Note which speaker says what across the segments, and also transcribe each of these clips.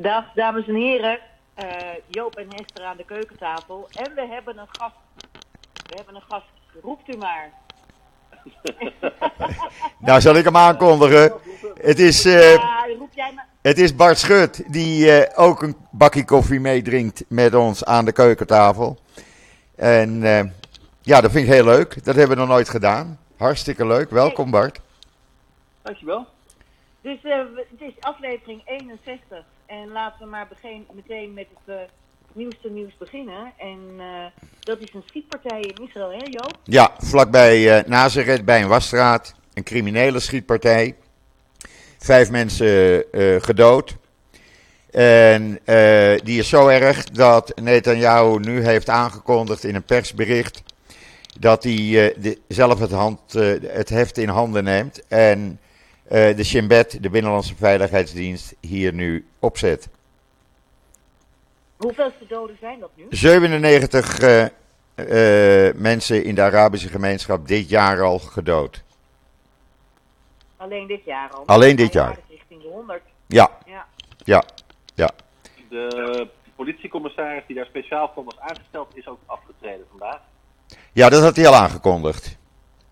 Speaker 1: Dag, dames en heren. Uh, Joop en Hester aan de keukentafel. En we hebben een gast. We hebben een gast. Roept u maar.
Speaker 2: nou, zal ik hem aankondigen. Het is, uh, ja, maar. het is Bart Schut, die uh, ook een bakje koffie meedrinkt met ons aan de keukentafel. En ja, dat vind ik heel leuk. Dat hebben we nog nooit gedaan. Hartstikke leuk. Welkom Bart.
Speaker 3: Dankjewel.
Speaker 1: Dus uh, het is aflevering 61 en laten we maar begin, meteen met het uh, nieuwste nieuws beginnen. En uh, dat is een schietpartij in Israël, hè Joop?
Speaker 2: Ja, vlakbij Nazareth bij een wasstraat. Een criminele schietpartij. Vijf mensen gedood. En die is zo erg dat Netanyahu nu heeft aangekondigd in een persbericht dat hij zelf het, hand, het heft in handen neemt en de Shin Bet, de Binnenlandse Veiligheidsdienst, hier nu opzet.
Speaker 1: Hoeveel doden zijn dat nu?
Speaker 2: 97 uh, uh, mensen in de Arabische gemeenschap dit jaar al gedood.
Speaker 1: Alleen dit jaar al?
Speaker 2: Alleen dit jaar.
Speaker 1: Richting de 100.
Speaker 2: Ja. Ja. Ja. ja.
Speaker 3: De politiecommissaris die daar speciaal voor was aangesteld is ook afgetreden vandaag.
Speaker 2: Ja, dat had hij al aangekondigd.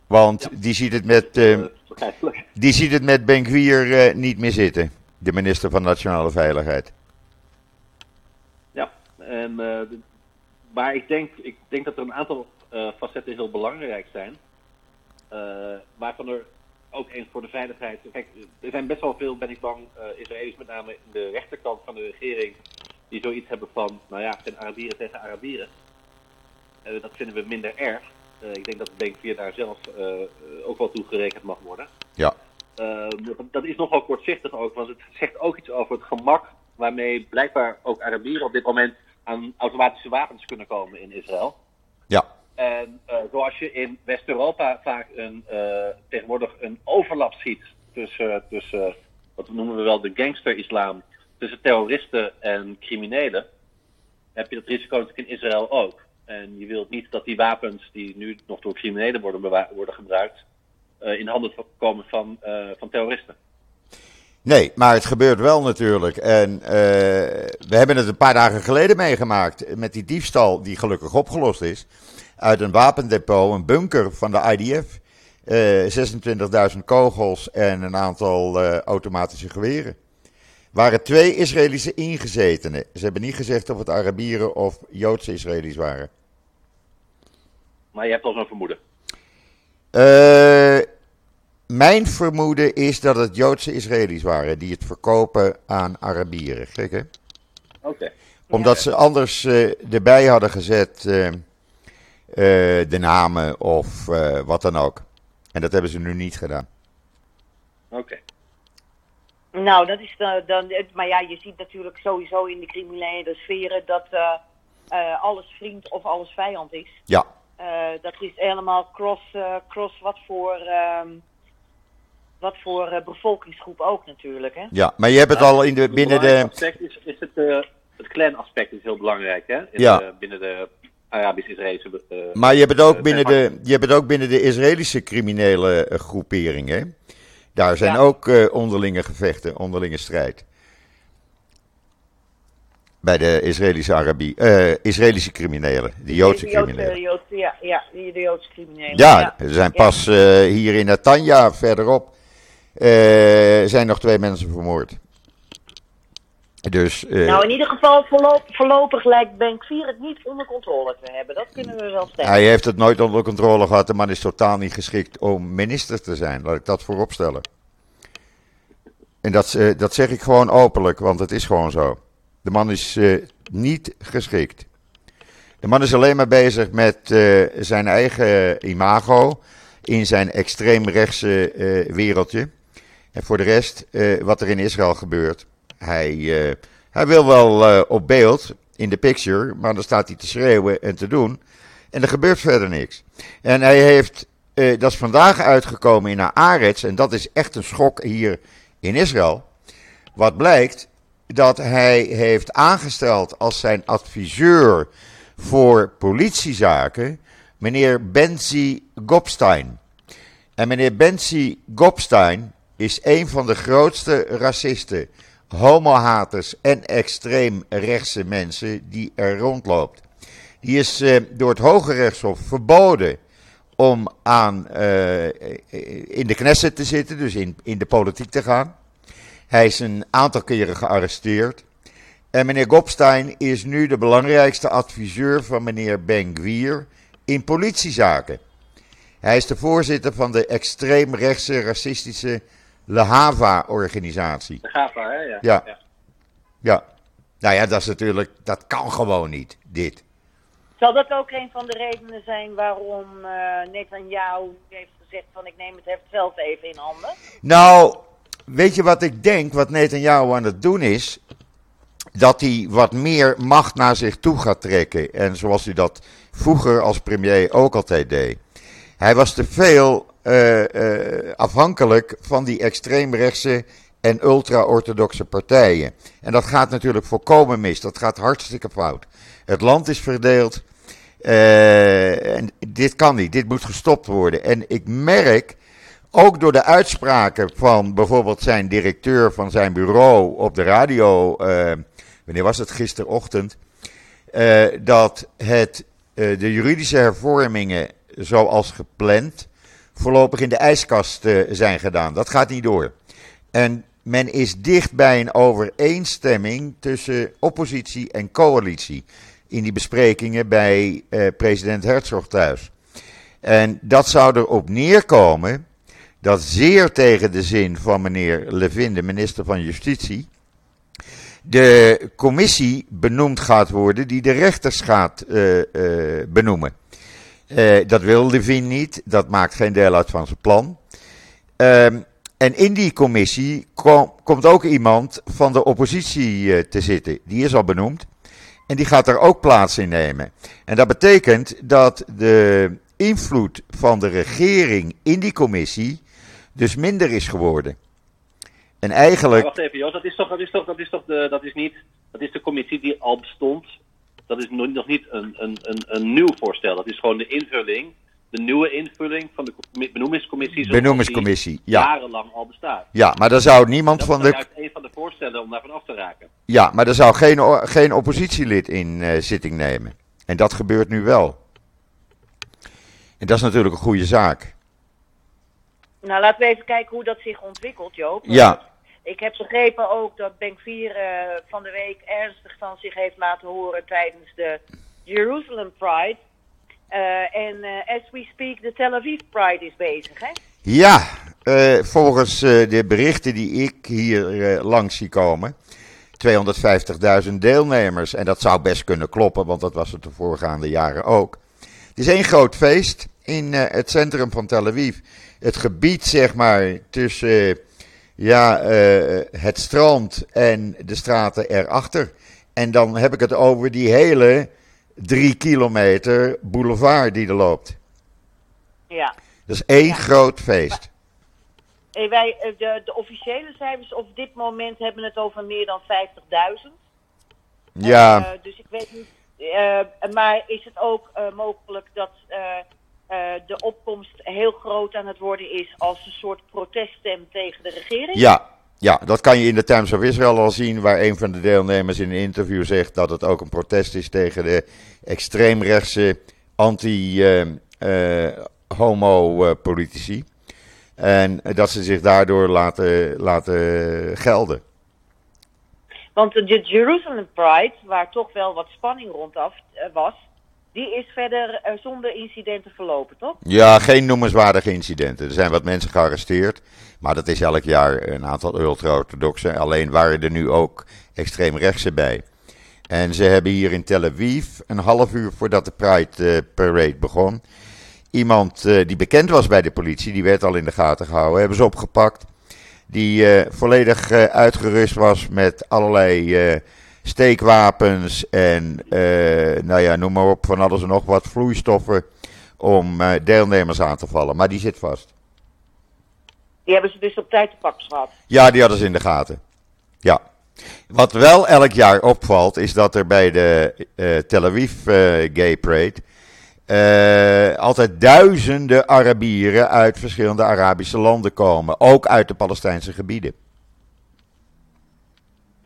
Speaker 2: Want ja. die ziet het met... Uh, die ziet het met Benkwier uh, niet meer zitten, de minister van Nationale Veiligheid.
Speaker 3: Ja, en, uh, maar ik denk, ik denk dat er een aantal uh, facetten heel belangrijk zijn. waarvan er ook eens voor de veiligheid. Kijk, er zijn best wel veel, ben ik bang, Israëli's, met name in de rechterkant van de regering, die zoiets hebben van, nou ja, zijn Arabieren tegen Arabieren. dat vinden we minder erg. Uh, ik denk dat Bank 4 daar zelf uh, ook wel toe gerekend mag worden.
Speaker 2: Ja.
Speaker 3: Dat is nogal kortzichtig ook, want het zegt ook iets over het gemak waarmee blijkbaar ook Arabieren op dit moment aan automatische wapens kunnen komen in Israël.
Speaker 2: Ja.
Speaker 3: En zoals je in West-Europa vaak een, tegenwoordig een overlap ziet tussen, tussen, wat noemen we wel de gangster-islam, tussen terroristen en criminelen, heb je dat risico natuurlijk in Israël ook. En je wilt niet dat die wapens die nu nog door criminelen worden, worden gebruikt, uh, in handen komen van, uh, van terroristen.
Speaker 2: Nee, maar het gebeurt wel natuurlijk. En uh, we hebben het een paar dagen geleden meegemaakt met die diefstal die gelukkig opgelost is. Uit een wapendepot, een bunker van de IDF. 26.000 kogels en een aantal automatische geweren waren twee Israëlische ingezetenen. Ze hebben niet gezegd of het Arabieren of Joodse Israëli's waren.
Speaker 3: Maar je hebt al zo'n vermoeden?
Speaker 2: Uh, mijn vermoeden is dat het Joodse Israëli's waren die het verkopen aan Arabieren. Gek hè?
Speaker 3: Oké.
Speaker 2: Omdat ze anders uh, erbij hadden gezet uh, de namen of wat dan ook. En dat hebben ze nu niet gedaan.
Speaker 3: Oké.
Speaker 1: Nou, dat is dan, dan. Maar ja, je ziet natuurlijk sowieso in de criminele sferen dat uh, uh, alles vriend of alles vijand is.
Speaker 2: Ja.
Speaker 1: Uh, dat is helemaal cross, cross wat voor. Um, wat voor bevolkingsgroep ook natuurlijk. Hè?
Speaker 2: Ja, maar je hebt het al in de, binnen de.
Speaker 3: Aspect is, is het, het clan-aspect is heel belangrijk, hè? In ja. De, binnen de Arabisch-Israëlische.
Speaker 2: maar je hebt, het ook binnen de, je hebt het ook binnen de Israëlische criminele groeperingen. Daar zijn ook uh, onderlinge gevechten, onderlinge strijd. Bij de Israëlische, Arabi uh, Israëlische criminelen, de Joodse, criminelen.
Speaker 1: Joodse, ja, ja, de Joodse criminelen.
Speaker 2: Ja, ja. er zijn pas uh, hier in Natanja verderop zijn nog twee mensen vermoord. Dus,
Speaker 1: nou, in ieder geval voorlopig, voorlopig lijkt Bank 4 het niet onder controle te hebben. Dat kunnen we wel stellen.
Speaker 2: Hij heeft het nooit onder controle gehad. De man is totaal niet geschikt om minister te zijn. Laat ik dat voorop stellen. En dat, uh, dat zeg ik gewoon openlijk, want het is gewoon zo. De man is uh, niet geschikt. De man is alleen maar bezig met zijn eigen imago in zijn extreemrechtse wereldje. En voor de rest, wat er in Israël gebeurt, hij, hij wil wel op beeld, in de picture, maar dan staat hij te schreeuwen en te doen. En er gebeurt verder niks. En hij heeft, dat is vandaag uitgekomen in Haaretz, en dat is echt een schok hier in Israël. Wat blijkt dat hij heeft aangesteld als zijn adviseur voor politiezaken meneer Benzi Gopstein. En meneer Benzi Gopstein is een van de grootste racisten homohaters en extreem rechtse mensen die er rondloopt. Die is uh, door het Hoge Rechtshof verboden om aan, uh, in de Knesset te zitten, dus in, in de politiek te gaan. Hij is een aantal keren gearresteerd. En meneer Gopstein is nu de belangrijkste adviseur van meneer Ben Gwier in politiezaken. Hij is de voorzitter van de extreemrechtse racistische Lehava-organisatie.
Speaker 3: Lehava, hè? Ja.
Speaker 2: ja. ja. Ja. Nou ja, dat is natuurlijk, dat kan gewoon niet, dit.
Speaker 1: Zal dat ook een van de redenen zijn waarom uh, Netanyahu heeft gezegd van ik neem het heft zelf even in handen?
Speaker 2: Nou, weet je wat ik denk, wat Netanyahu aan het doen is? Dat hij wat meer macht naar zich toe gaat trekken. En zoals hij dat vroeger als premier ook altijd deed. Hij was te veel uh, uh, afhankelijk van die extreemrechtse en ultra-orthodoxe partijen. En dat gaat natuurlijk volkomen mis. Dat gaat hartstikke fout. Het land is verdeeld. Uh, en dit kan niet. Dit moet gestopt worden. En ik merk, ook door de uitspraken van bijvoorbeeld zijn directeur van zijn bureau op de radio. wanneer was het? Gisterochtend. dat het, de juridische hervormingen zoals gepland voorlopig in de ijskast uh, zijn gedaan. Dat gaat niet door. En men is dicht bij een overeenstemming tussen oppositie en coalitie. In die besprekingen bij uh, president Herzog thuis. En dat zou erop neerkomen dat zeer tegen de zin van meneer Levin, de minister van Justitie, de commissie benoemd gaat worden die de rechters gaat uh, benoemen. Uh, dat wil Levin niet, dat maakt geen deel uit van zijn plan. Uh, en in die commissie kom, komt ook iemand van de oppositie uh, te zitten. Die is al benoemd. En die gaat er ook plaats in nemen. En dat betekent dat de invloed van de regering in die commissie dus minder is geworden. En eigenlijk.
Speaker 3: Wacht even, Jos, dat is toch, dat is toch, dat is toch de, dat is niet, dat is de commissie die al bestond dat is nog niet een, een, een, een nieuw voorstel. Dat is gewoon de invulling, de nieuwe invulling van de benoemingscommissie.
Speaker 2: Benoemingscommissie, ja.
Speaker 3: jarenlang al bestaat.
Speaker 2: Ja, maar daar zou niemand van de.
Speaker 3: Dat is een van de voorstellen om daarvan af te raken.
Speaker 2: Ja, maar er zou geen, geen oppositielid in uh, zitting nemen. En dat gebeurt nu wel. En dat is natuurlijk een goede zaak.
Speaker 1: Nou, laten we even kijken hoe dat zich ontwikkelt, Joop.
Speaker 2: Ja.
Speaker 1: Ik heb begrepen ook dat 4 uh, van de week ernstig van zich heeft laten horen tijdens de Jerusalem Pride. Uh, en uh, as we speak, de Tel Aviv Pride is bezig, hè?
Speaker 2: Ja, volgens de berichten die ik hier langs zie komen, 250.000 deelnemers. En dat zou best kunnen kloppen, want dat was het de voorgaande jaren ook. Het is één groot feest in het centrum van Tel Aviv. Het gebied, zeg maar, tussen ja, uh, het strand en de straten erachter. En dan heb ik het over die hele drie kilometer boulevard die er loopt.
Speaker 1: Ja.
Speaker 2: Dat is één groot feest.
Speaker 1: Maar, wij, eh, de, de, officiële cijfers op dit moment hebben het over meer dan 50.000.
Speaker 2: Ja.
Speaker 1: Uh, dus ik weet niet. Uh, maar is het ook mogelijk dat uh, de opkomst heel groot aan het worden is als een soort proteststem tegen de regering?
Speaker 2: Ja, ja, dat kan je in de Times of Israel al zien, waar een van de deelnemers in een interview zegt dat het ook een protest is tegen de extreemrechtse anti-homo-politici. en dat ze zich daardoor laten, laten gelden.
Speaker 1: Want de Jerusalem Pride, waar toch wel wat spanning rondaf was, die is verder uh, zonder incidenten verlopen, toch?
Speaker 2: Ja, geen noemenswaardige incidenten. Er zijn wat mensen gearresteerd, maar dat is elk jaar een aantal ultra-orthodoxen. Alleen waren er nu ook extreemrechtse bij. En ze hebben hier in Tel Aviv, een half uur voordat de Pride uh, Parade begon, iemand uh, die bekend was bij de politie, die werd al in de gaten gehouden, hebben ze opgepakt. Die volledig uitgerust was met allerlei steekwapens en uh, nou ja, noem maar op, van alles en nog wat vloeistoffen om uh, deelnemers aan te vallen. Maar die zit vast.
Speaker 1: Die hebben ze dus op tijd te pakken gehad?
Speaker 2: Ja, die hadden ze in de gaten. Ja. Wat wel elk jaar opvalt, is dat er bij de uh, Tel Aviv Gay Parade altijd duizenden Arabieren uit verschillende Arabische landen komen. Ook uit de Palestijnse gebieden.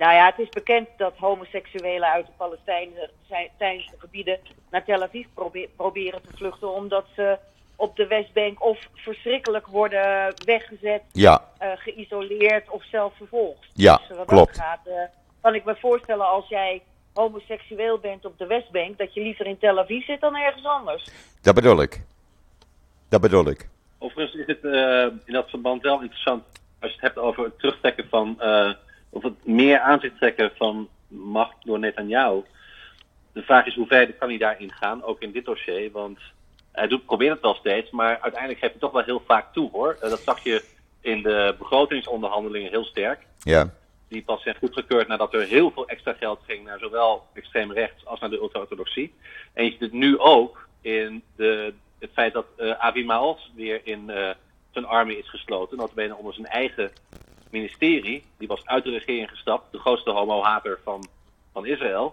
Speaker 1: Nou ja, het is bekend dat homoseksuelen uit de Palestijnse gebieden naar Tel Aviv probe proberen te vluchten. Omdat ze op de Westbank of verschrikkelijk worden weggezet,
Speaker 2: Ja,
Speaker 1: eh, geïsoleerd of zelf vervolgd.
Speaker 2: Ja,
Speaker 1: dus wat dat
Speaker 2: klopt.
Speaker 1: gaat, eh, kan ik me voorstellen als jij homoseksueel bent op de Westbank, dat je liever in Tel Aviv zit dan ergens anders.
Speaker 2: dat bedoel ik. Dat bedoel ik.
Speaker 3: Overigens is het eh, in dat verband wel interessant als je het hebt over het terugtrekken van, eh, of het meer aan zich trekken van macht door Netanyahu. De vraag is hoe ver kan hij daarin gaan, ook in dit dossier, want hij doet, probeert het wel steeds, maar uiteindelijk geeft hij toch wel heel vaak toe hoor. Eh, dat zag je in de begrotingsonderhandelingen heel sterk.
Speaker 2: Ja,
Speaker 3: Die pas zijn goedgekeurd nadat er heel veel extra geld ging naar zowel extreem rechts als naar de ultra-orthodoxie. En je ziet het nu ook in de, het feit dat eh Avi Maals weer in eh, zijn army is gesloten. Notabene onder zijn eigen ministerie. Die was uit de regering gestapt, de grootste homo-hater van, van Israël.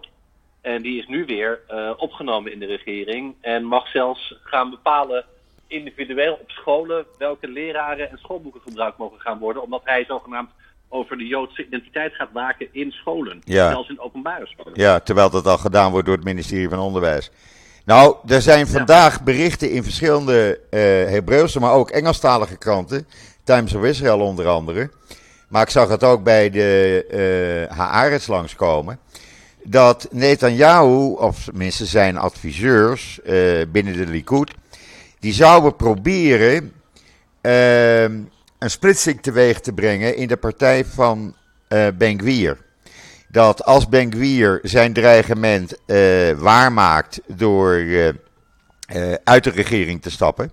Speaker 3: En die is nu weer eh, opgenomen in de regering en mag zelfs gaan bepalen individueel op scholen welke leraren en schoolboeken gebruikt mogen gaan worden, omdat hij zogenaamd over de Joodse identiteit gaat waken in scholen,
Speaker 2: Ja.
Speaker 3: zelfs in openbare scholen.
Speaker 2: ja, terwijl dat al gedaan wordt door het ministerie van Onderwijs. Nou, er zijn vandaag berichten in verschillende eh Hebreeuwse, maar ook Engelstalige kranten. Times of Israel onder andere. Maar ik zag het ook bij de eh Haaretz langskomen. Dat Netanyahu, of tenminste zijn adviseurs eh, binnen de Likud, die zouden proberen ehm, een splitsing teweeg te brengen in de partij van eh Ben Gvir. Dat als Ben Gvir zijn dreigement eh, waarmaakt door eh, eh, uit de regering te stappen,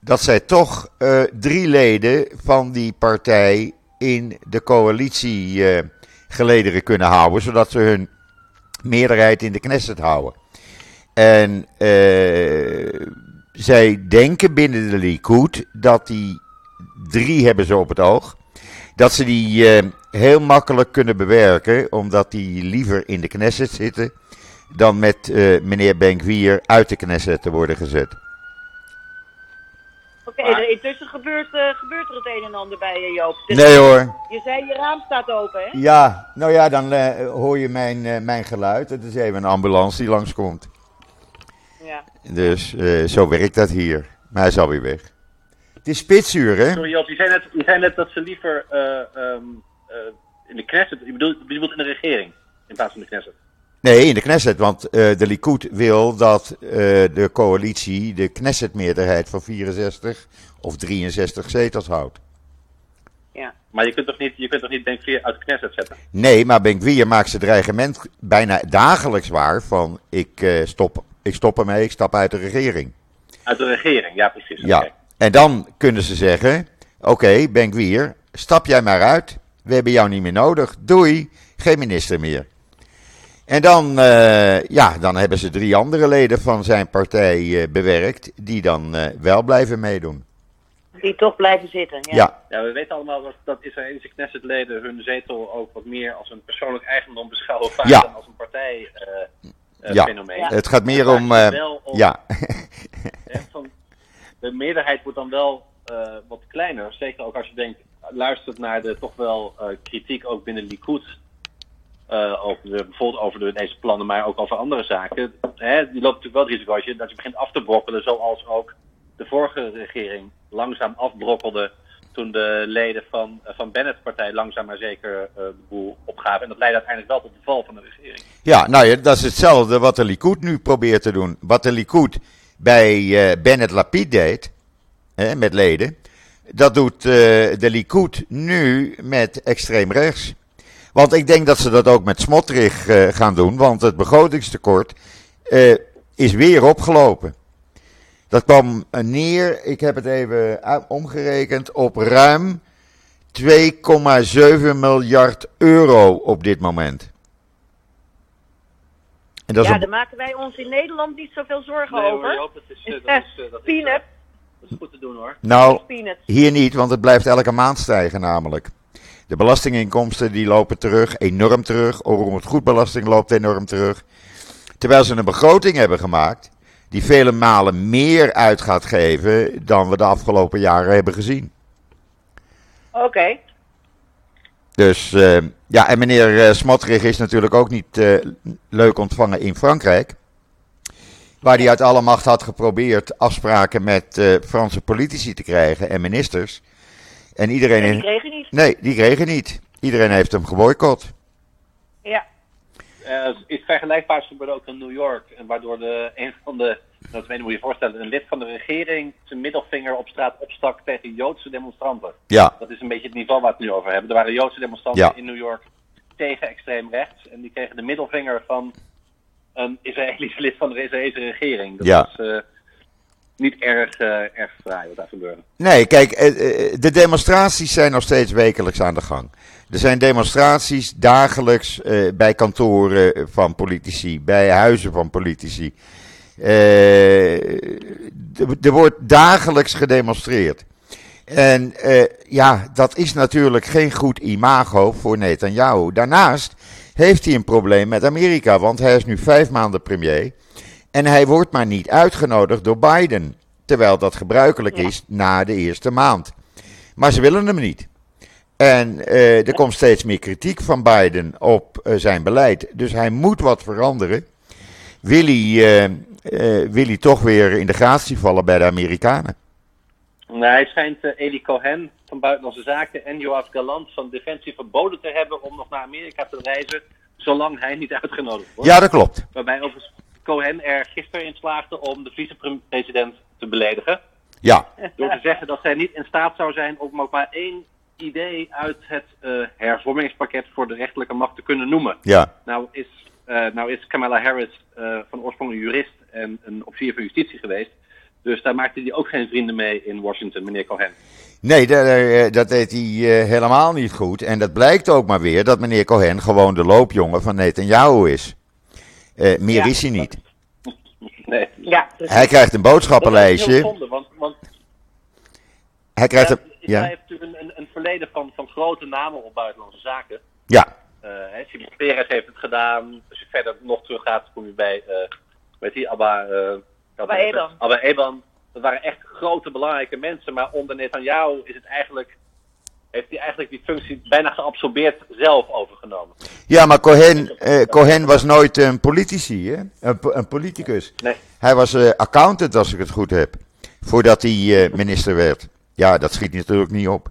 Speaker 2: dat zij toch eh, drie leden van die partij in de coalitie eh, gelederen kunnen houden, zodat ze hun meerderheid in de Knesset houden. En eh, zij denken binnen de Likud dat die drie hebben ze op het oog. Dat ze die eh, heel makkelijk kunnen bewerken, omdat die liever in de Knesset zitten dan met eh, meneer Benkwier uit de Knesset te worden gezet.
Speaker 1: Oké,
Speaker 3: Maar-
Speaker 1: er- intussen gebeurt, eh, gebeurt er het een en ander bij je, Joop. Dus
Speaker 2: Nee hoor.
Speaker 1: Je zei je raam staat open, hè?
Speaker 2: Ja, nou ja, dan eh, hoor je mijn, eh, mijn geluid. Het is even een ambulance die langskomt.
Speaker 1: Ja.
Speaker 2: Dus eh, zo werkt dat hier. Maar hij is alweer weg. Het is spitsuur, hè?
Speaker 3: Sorry Joop, je zei net, je zei net dat ze liever eh, ehm, eh, in de Knesset, je bedoelt, je bedoelt in de regering, in plaats van de Knesset.
Speaker 2: Nee, in de Knesset, want eh, de Likud wil dat eh, de coalitie de Knesset-meerderheid van 64 of 63 zetels houdt.
Speaker 1: ja.
Speaker 3: Maar je kunt toch niet, je kunt toch niet ik uit de Knesset zetten?
Speaker 2: Nee, maar Benkwier maakt zijn dreigement bijna dagelijks waar van ik, eh, stop, ik stop ermee, ik stap uit de regering.
Speaker 3: Uit de regering, ja precies.
Speaker 2: Ja, en dan kunnen ze zeggen, oké Benkwier, stap jij maar uit, we hebben jou niet meer nodig, doei, geen minister meer. En dan, eh, ja, dan hebben ze drie andere leden van zijn partij eh, bewerkt, die dan eh, wel blijven meedoen.
Speaker 1: Die toch blijven zitten. Ja.
Speaker 2: Ja,
Speaker 3: Ja, we weten allemaal dat, dat Israëlische Knessetleden hun zetel ook wat meer als een persoonlijk eigendom beschouwen, vaak
Speaker 2: Ja.
Speaker 3: dan als een partijfenomeen.
Speaker 2: Ja. het gaat meer
Speaker 3: Vaak
Speaker 2: om, eh,
Speaker 3: wel om-
Speaker 2: ja,
Speaker 3: van, de meerderheid wordt dan wel eh, wat kleiner. Zeker ook als je denkt, luistert naar de toch wel eh, kritiek ook binnen Likud. Eh, over bijvoorbeeld over de, plannen, maar ook over andere zaken. Hè, die loopt natuurlijk wel het risico als je, dat je begint af te brokkelen, zoals ook de vorige regering langzaam afbrokkelde toen de leden van, eh, van Bennett's partij langzaam maar zeker eh, de boel opgaven. En dat leidde uiteindelijk wel tot de val van de regering.
Speaker 2: ja, nou ja, dat is hetzelfde wat de Likud nu probeert te doen. Wat de Likud bij Bennett Lapid deed, hè, met leden, dat doet de Likud nu met extreem rechts. Want ik denk dat ze dat ook met Smotrich eh, gaan doen, want het begrotingstekort eh, is weer opgelopen. Dat kwam neer, ik heb het even omgerekend, op ruim 2,7 miljard euro op dit moment. En dat
Speaker 1: ja,
Speaker 2: een-
Speaker 1: daar maken wij ons in Nederland niet zoveel zorgen
Speaker 3: Nee,
Speaker 1: over.
Speaker 3: hoor, Joop, dat is, eh, dat is, dat is,
Speaker 1: Peanut.
Speaker 3: dat is goed te doen hoor.
Speaker 2: nou. Hier niet, want het blijft elke maand stijgen namelijk. De belastinginkomsten die lopen terug, enorm terug. Onroerend goedbelasting loopt enorm terug. Terwijl ze een begroting hebben gemaakt die vele malen meer uit gaat geven dan we de afgelopen jaren hebben gezien.
Speaker 1: Oké.
Speaker 2: Dus uh, ja, en meneer uh, Smotrich is natuurlijk ook niet uh, leuk ontvangen in Frankrijk. Waar hij uit alle macht had geprobeerd afspraken met Franse politici te krijgen en ministers. En iedereen.
Speaker 1: Nee, die kregen niet.
Speaker 2: Nee, die kregen niet. Iedereen heeft hem geboycott.
Speaker 1: Ja.
Speaker 3: iets vergelijkbaars gebeurde ook in New York. En waardoor de, een van de dat weet je, moet je voorstellen, een lid van de regering zijn middelvinger op straat opstak tegen Joodse demonstranten.
Speaker 2: Ja.
Speaker 3: Dat is een beetje het niveau waar we het nu over hebben. Er waren Joodse demonstranten in New York tegen extreem rechts. En die kregen de middelvinger van een Israëlisch lid van de Israëlische regering. Dat
Speaker 2: ja.
Speaker 3: was uh, niet erg, uh, erg fraai wat daar gebeurde.
Speaker 2: Nee, kijk, uh, de demonstraties zijn nog steeds wekelijks aan de gang. Er zijn demonstraties dagelijks bij kantoren van politici, bij huizen van politici. Er wordt dagelijks gedemonstreerd. En ja, dat is natuurlijk geen goed imago voor Netanyahu. Daarnaast heeft hij een probleem met Amerika, want hij is nu vijf maanden premier. En hij wordt maar niet uitgenodigd door Biden. Terwijl dat gebruikelijk is na de eerste maand. Maar ze willen hem niet. En uh, er komt steeds meer kritiek van Biden op zijn beleid. Dus hij moet wat veranderen. Wil hij uh, wil hij toch weer in de gratie vallen bij de Amerikanen.
Speaker 3: Nou, hij schijnt Eli Cohen van Buitenlandse Zaken en Joab Galant van Defensie verboden te hebben om nog naar Amerika te reizen, zolang hij niet uitgenodigd wordt.
Speaker 2: Ja, dat klopt.
Speaker 3: Waarbij overigens Cohen er gisteren in slaagde om de vicepresident te beledigen.
Speaker 2: Ja.
Speaker 3: Door te zeggen dat zij niet in staat zou zijn om ook maar één idee uit het uh, hervormingspakket voor de rechterlijke macht te kunnen noemen.
Speaker 2: Ja.
Speaker 3: Nou is, uh, nou is Kamala Harris uh, van oorsprong een jurist en een officier van justitie geweest. Dus daar maakte hij ook geen vrienden mee in Washington, meneer Cohen.
Speaker 2: Nee, dat, dat deed hij helemaal niet goed. En dat blijkt ook maar weer dat meneer Cohen gewoon de loopjongen van Netanyahu is. Uh, meer ja. is hij niet.
Speaker 3: Nee.
Speaker 1: Ja,
Speaker 2: dus hij krijgt een boodschappenlijstje.
Speaker 3: Dat is zonde, want, want
Speaker 2: hij krijgt een,
Speaker 3: ja. Hij heeft natuurlijk een, een, verleden van, van grote namen op buitenlandse zaken.
Speaker 2: Ja.
Speaker 3: Uh, Simon Peres heeft het gedaan. Als je verder nog terug gaat, kom je bij weet je, Abba, uh,
Speaker 1: Abba Eban.
Speaker 3: Abba Eban. Dat waren echt grote, belangrijke mensen. Maar onder Netanyahu is het eigenlijk, heeft hij eigenlijk die functie bijna geabsorbeerd zelf overgenomen.
Speaker 2: Ja, maar Cohen, uh, Cohen was nooit een politici, hè? Een, een politicus.
Speaker 3: Nee.
Speaker 2: Hij was uh, accountant, als ik het goed heb. Voordat hij uh, minister werd. Ja, dat schiet natuurlijk niet op.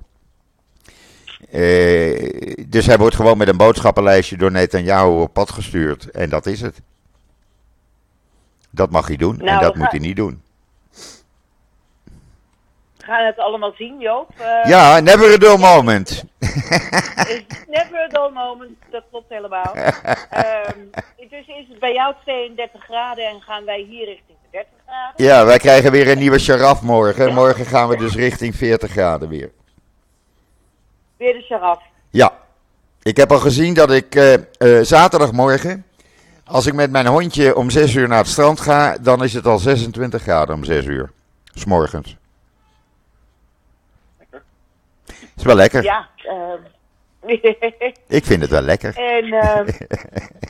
Speaker 2: dus hij wordt gewoon met een boodschappenlijstje door Netanyahu op pad gestuurd. En dat is het. Dat mag hij doen
Speaker 1: nou,
Speaker 2: en dat moet hij niet doen.
Speaker 1: We gaan het allemaal zien, Joop. Uh,
Speaker 2: ja, never a dull moment.
Speaker 1: never a dull moment, dat klopt helemaal. um, dus is het bij jou 32 graden en gaan wij hier richting de 30 graden?
Speaker 2: Ja, wij krijgen weer een nieuwe sharaf morgen. Morgen gaan we dus richting 40 graden weer.
Speaker 1: Weer de sharaf?
Speaker 2: Ja. Ik heb al gezien dat ik uh, uh, zaterdagmorgen als ik met mijn hondje om 6 uur naar het strand ga, dan is het al 26 graden om 6 uur. S'morgens.
Speaker 3: Lekker.
Speaker 2: Is wel lekker.
Speaker 1: Ja. Uh...
Speaker 2: ik vind het wel lekker.
Speaker 1: En uh,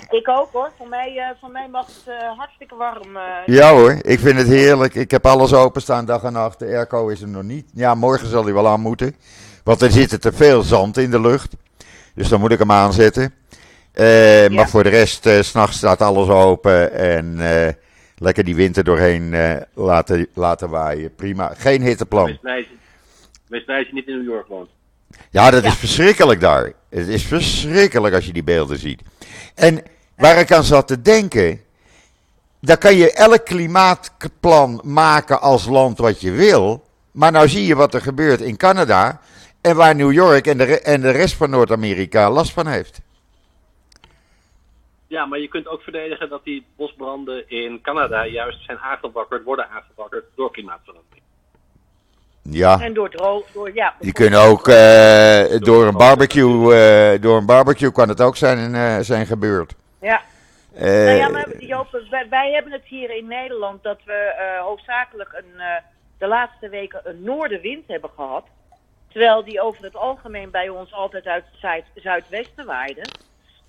Speaker 1: ik ook hoor. Voor mij, uh, voor mij mag het uh, hartstikke warm.
Speaker 2: Ja hoor, ik vind het heerlijk. Ik heb alles openstaan dag en nacht. De airco is er nog niet. Ja, morgen zal hij wel aan moeten. Want er zit te veel zand in de lucht. Dus dan moet ik hem aanzetten. Uh, ja. Maar voor de rest, uh, s'nachts staat alles open en uh, lekker die winter doorheen laten, laten waaien. Prima, geen hitteplan.
Speaker 3: Wees blij, als je niet in New York woont.
Speaker 2: Ja, dat ja. is verschrikkelijk daar. Het is verschrikkelijk als je die beelden ziet. En waar ik aan zat te denken, dan kan je elk klimaatplan maken als land wat je wil. Maar nou zie je wat er gebeurt in Canada en waar New York en de, en de rest van Noord-Amerika last van heeft.
Speaker 3: Ja, maar je kunt ook verdedigen dat die bosbranden in Canada juist zijn aangewakkerd, worden aangewakkerd door klimaatverandering.
Speaker 2: Ja.
Speaker 1: En door ja.
Speaker 2: Die kunnen ook uh, door een barbecue, uh, door een barbecue kan het ook zijn, uh, zijn gebeurd.
Speaker 1: Ja. nou ja, maar Joop, wij, wij, hebben het hier in Nederland dat we hoofdzakelijk een, de laatste weken een noordenwind hebben gehad. Terwijl die over het algemeen bij ons altijd uit het zuid, zuidwesten waaide.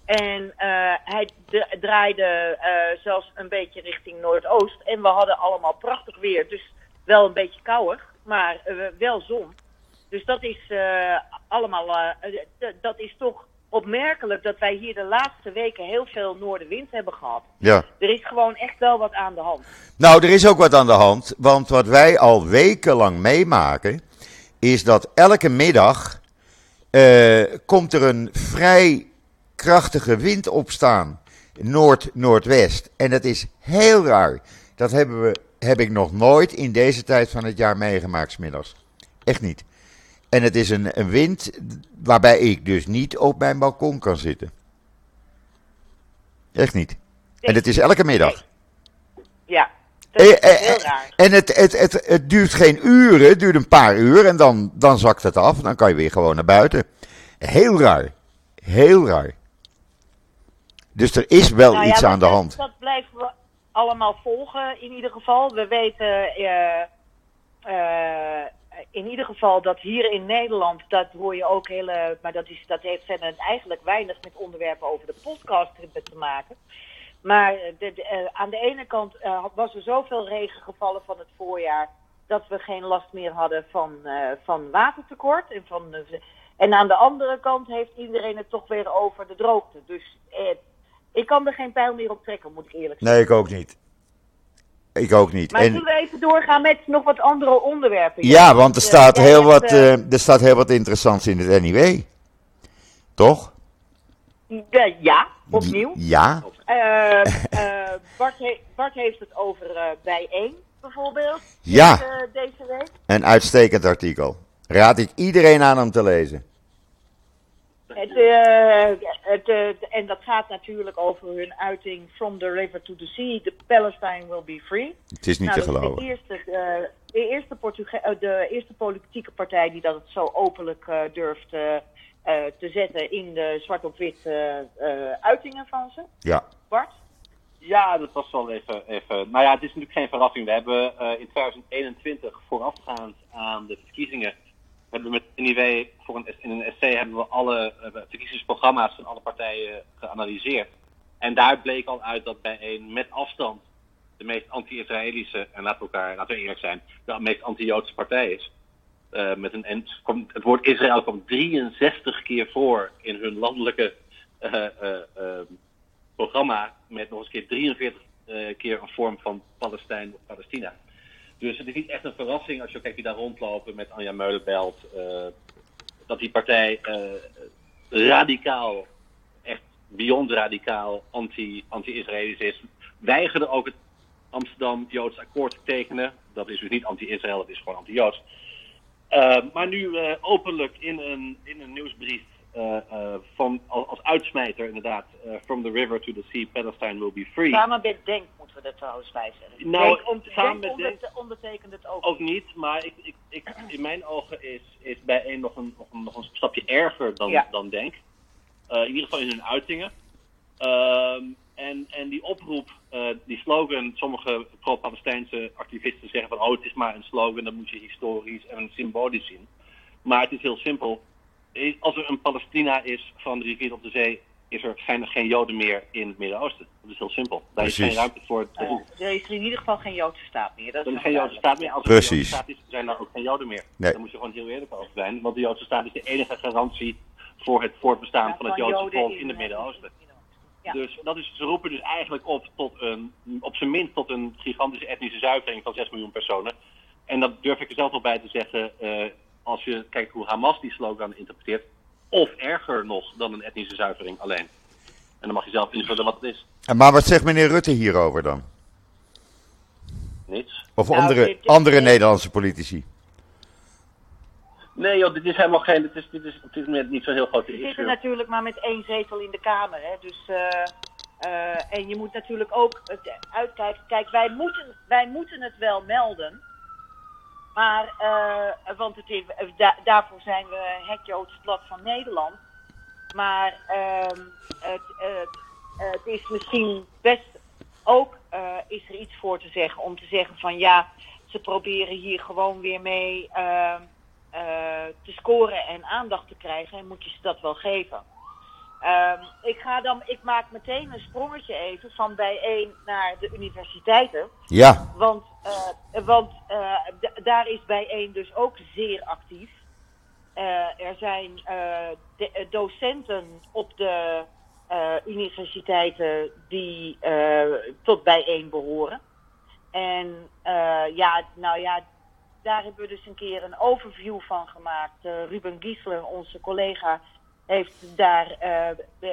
Speaker 1: En hij draaide zelfs een beetje richting Noordoost. En we hadden allemaal prachtig weer. Dus wel een beetje kouder, maar uh, wel zon. Dus dat is eh, allemaal, eh, dat is toch opmerkelijk dat wij hier de laatste weken heel veel noordenwind hebben gehad.
Speaker 2: Ja.
Speaker 1: Er is gewoon echt wel wat aan de hand.
Speaker 2: Nou, er is ook wat aan de hand. Want wat wij al wekenlang meemaken. is dat elke middag. eh, komt er een vrij krachtige wind opstaan. Noord-Noordwest. En dat is heel raar. Dat hebben we, heb ik nog nooit in deze tijd van het jaar meegemaakt, 's middags. Echt niet. En het is een, een wind waarbij ik dus niet op mijn balkon kan zitten. Echt niet. En het is elke middag.
Speaker 1: Ja, dat is
Speaker 2: Eh, eh,
Speaker 1: heel
Speaker 2: eh,
Speaker 1: raar.
Speaker 2: En het, het, het, het duurt geen uren, het duurt een paar uur en dan, dan zakt het af. Dan kan je weer gewoon naar buiten. Heel raar. Heel raar. Dus er is wel
Speaker 1: Nou ja,
Speaker 2: iets aan de hand.
Speaker 1: Dat blijven we allemaal volgen in ieder geval. We weten eh, eh, in ieder geval dat hier in Nederland, dat hoor je ook hele, maar dat, is, dat heeft verder eigenlijk weinig met onderwerpen over de podcast te maken. Maar de, de, eh, aan de ene kant eh, was er zoveel regen gevallen van het voorjaar dat we geen last meer hadden van, eh, van watertekort. En, van, eh, en aan de andere kant heeft iedereen het toch weer over de droogte. Dus eh, ik kan er geen pijl meer op trekken, moet ik eerlijk zeggen.
Speaker 2: Nee, ik ook niet. Ik ook niet.
Speaker 1: Maar
Speaker 2: En,
Speaker 1: zullen we even doorgaan met nog wat andere onderwerpen?
Speaker 2: ja, want er staat, heel
Speaker 1: hebt,
Speaker 2: wat,
Speaker 1: eh,
Speaker 2: eh, er staat heel wat interessants in het NIW. Toch?
Speaker 1: de- ja, opnieuw.
Speaker 2: Ja.
Speaker 1: Eh, Bart, he- Bart heeft het over bijeen, bijvoorbeeld,
Speaker 2: Ja.
Speaker 1: deze week.
Speaker 2: Een uitstekend artikel. Raad ik iedereen aan om te lezen.
Speaker 1: Het, eh, het, eh, en dat gaat natuurlijk over hun uiting From the River to the Sea, the Palestine will be free.
Speaker 2: Het is niet
Speaker 1: Nou,
Speaker 2: te
Speaker 1: dat is
Speaker 2: geloven.
Speaker 1: de eerste, eh, de, eerste Portuge- eh, de eerste politieke partij die dat het zo openlijk eh, durft eh, eh, te zetten in de zwart op wit eh, eh, uitingen van ze.
Speaker 2: Ja.
Speaker 1: Bart?
Speaker 3: Ja, dat was wel even, even. Nou ja, het is natuurlijk geen verrassing. We hebben eh, in 2021, voorafgaand aan de verkiezingen, hebben we met NIW voor een, in een essay hebben we alle eh, verkiezingsprogramma's van alle partijen geanalyseerd. En daar bleek al uit dat bij een met afstand de meest anti-Israëlische, en laten we elkaar, laten we eerlijk zijn, de meest anti-Joodse partij is. Eh, met een, en het woord Israël komt 63 keer voor in hun landelijke eh, eh, eh, programma met nog eens keer 43 eh, keer een vorm van Palestijn of Palestina. Dus het is niet echt een verrassing als je kijkt wie daar rondlopen met Anja Meulenbelt. eh, dat die partij eh, radicaal, echt beyond radicaal, anti- anti-Israëlisch is. Weigerde ook het Amsterdam-Joods akkoord te tekenen. Dat is dus niet anti-Israël, dat is gewoon anti-Joods. Eh, maar nu openlijk in een, in een nieuwsbrief van, als, uitsmijter inderdaad, eh, From the river to the sea, Palestine will be free.
Speaker 1: Samen met Denk moeten we er trouwens bij zeggen.
Speaker 3: Nou,
Speaker 1: Denk om,
Speaker 3: samen
Speaker 1: Denk
Speaker 3: met
Speaker 1: onder- ondertekent het ook.
Speaker 3: Ook niet, maar ik, ik, ik, in mijn ogen is, is bij een nog een, nog een, nog een stapje erger dan,
Speaker 1: Ja.
Speaker 3: dan Denk. Eh, in ieder geval in hun uitingen. Ehm, en, en die oproep, eh, die slogan, sommige pro-Palestijnse activisten zeggen van oh het is maar een slogan, dat moet je historisch en symbolisch zien. Maar het is heel simpel. Eh, Als er een Palestina is van de rivier op de zee, is er, zijn er geen Joden meer in het Midden-Oosten. Dat is heel simpel. Daar is geen ruimte voor.
Speaker 1: Eh, er is in ieder geval geen Joodse staat meer. Dat
Speaker 3: Er
Speaker 1: is
Speaker 3: is geen Joodse staat meer. Als er geen
Speaker 2: Precies.
Speaker 3: Joodse staat is, zijn er ook geen Joden meer.
Speaker 2: Nee.
Speaker 3: Daar moet je gewoon heel eerlijk over zijn. Want de Joodse staat is de enige garantie voor het voortbestaan
Speaker 1: Ja,
Speaker 3: van het Joodse volk in
Speaker 1: in,
Speaker 3: het Midden-Oosten.
Speaker 1: Ja.
Speaker 3: Dus dat is, ze roepen dus eigenlijk op tot een, op zijn minst tot een gigantische etnische zuivering van 6 miljoen personen. En dat durf ik er zelf nog bij te zeggen, eh, als je kijkt hoe Hamas die slogan interpreteert. Of erger nog dan een etnische zuivering alleen. En dan mag je zelf invullen wat het is.
Speaker 2: En Maar wat zegt meneer Rutte hierover dan?
Speaker 3: Niets.
Speaker 2: Of
Speaker 1: Nou,
Speaker 2: andere,
Speaker 1: dit- dit-
Speaker 2: andere Nederlandse politici?
Speaker 3: Nee joh, dit is helemaal geen, dit is, dit is op dit moment niet zo'n heel grote
Speaker 1: We zitten
Speaker 3: issue.
Speaker 1: natuurlijk maar met één zetel in de Kamer. Hè? Dus, eh, eh, en je moet natuurlijk ook het uitkijken. Kijk, wij moeten, wij moeten het wel melden. Maar, eh, want het is, da- daarvoor zijn we het Joods Blad van Nederland. Maar ehm, het, het, is misschien best ook eh, is er iets voor te zeggen. Om te zeggen van ja, ze proberen hier gewoon weer mee ehm, eh, te scoren en aandacht te krijgen. En moet je ze dat wel geven. Ehm, ik, ga dan, ik maak meteen een sprongetje even van bijeen naar de universiteiten.
Speaker 2: Ja,
Speaker 1: Want, eh, want eh, daar is bijeen dus ook zeer actief. Eh, er zijn de- docenten op de universiteiten die tot bijeen behoren. En ja, nou ja, daar hebben we dus een keer een overview van gemaakt. Ruben Giesler, onze collega, heeft daar eh,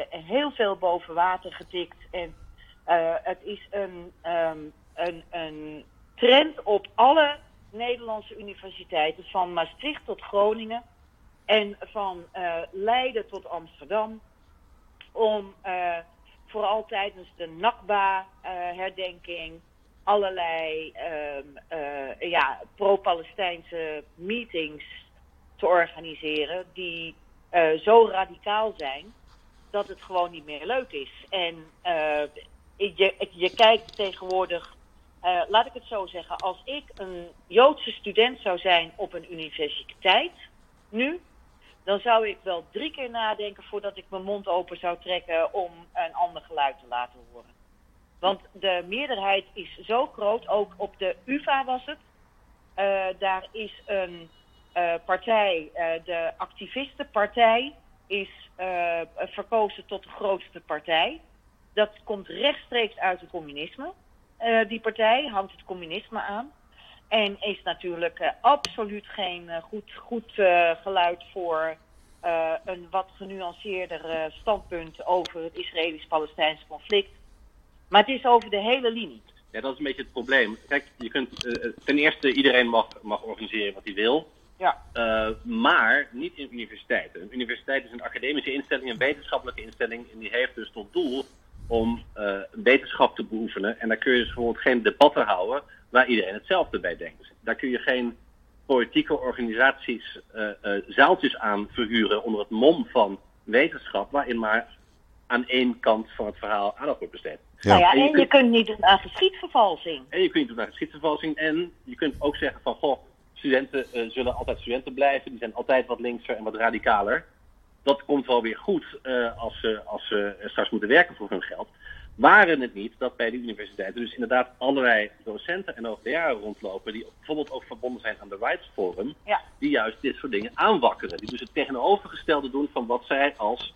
Speaker 1: heel veel boven water getikt. En eh, het is een, ehm, een, een trend op alle Nederlandse universiteiten, van Maastricht tot Groningen en van eh, Leiden tot Amsterdam, om eh, vooral tijdens de NACBA-herdenking allerlei ehm, eh, ja, pro-Palestijnse meetings te organiseren die eh, zo radicaal zijn dat het gewoon niet meer leuk is. En eh, je, je kijkt tegenwoordig, eh, laat ik het zo zeggen, als ik een Joodse student zou zijn op een universiteit nu, dan zou ik wel drie keer nadenken voordat ik mijn mond open zou trekken om een ander geluid te laten horen. Want de meerderheid is zo groot, ook op de UvA was het. Daar is een eh, partij, eh, de activistenpartij, is eh, verkozen tot de grootste partij. Dat komt rechtstreeks uit het communisme. Die partij hangt het communisme aan. En is natuurlijk absoluut geen goed, goed geluid voor een wat genuanceerder standpunt over het Israëlisch-Palestijnse conflict. Maar het is over de hele linie.
Speaker 3: Ja, dat is een beetje het probleem. Kijk, je kunt ten eerste iedereen mag, mag organiseren wat hij wil.
Speaker 1: Ja.
Speaker 3: Eh, maar niet in universiteiten. Een universiteit is een academische instelling, een wetenschappelijke instelling. En die heeft dus tot doel om eh, wetenschap te beoefenen. En daar kun je dus bijvoorbeeld geen debatten houden waar iedereen hetzelfde bij denkt. Daar kun je geen politieke organisaties eh, eh, zaaltjes aan verhuren onder het mom van wetenschap, waarin maar aan één kant van het verhaal aandacht wordt besteed.
Speaker 2: Ja.
Speaker 1: Nou ja,
Speaker 3: En je
Speaker 1: en je
Speaker 3: kunt-
Speaker 1: kunt niet doen aan geschiedvervalsing.
Speaker 3: En je kunt doen naar geschiedvervalsing. En je kunt ook zeggen van, goh, studenten eh, zullen altijd studenten blijven. Die zijn altijd wat linkser en wat radicaler. Dat komt wel weer goed eh, als, ze, als ze straks moeten werken voor hun geld. Waren het niet dat bij de universiteiten dus inderdaad allerlei docenten en hoogleraren rondlopen... die bijvoorbeeld ook verbonden zijn aan de Rights Forum...
Speaker 1: Ja.
Speaker 3: die juist dit soort dingen aanwakkeren. Die dus het tegenovergestelde doen van wat zij als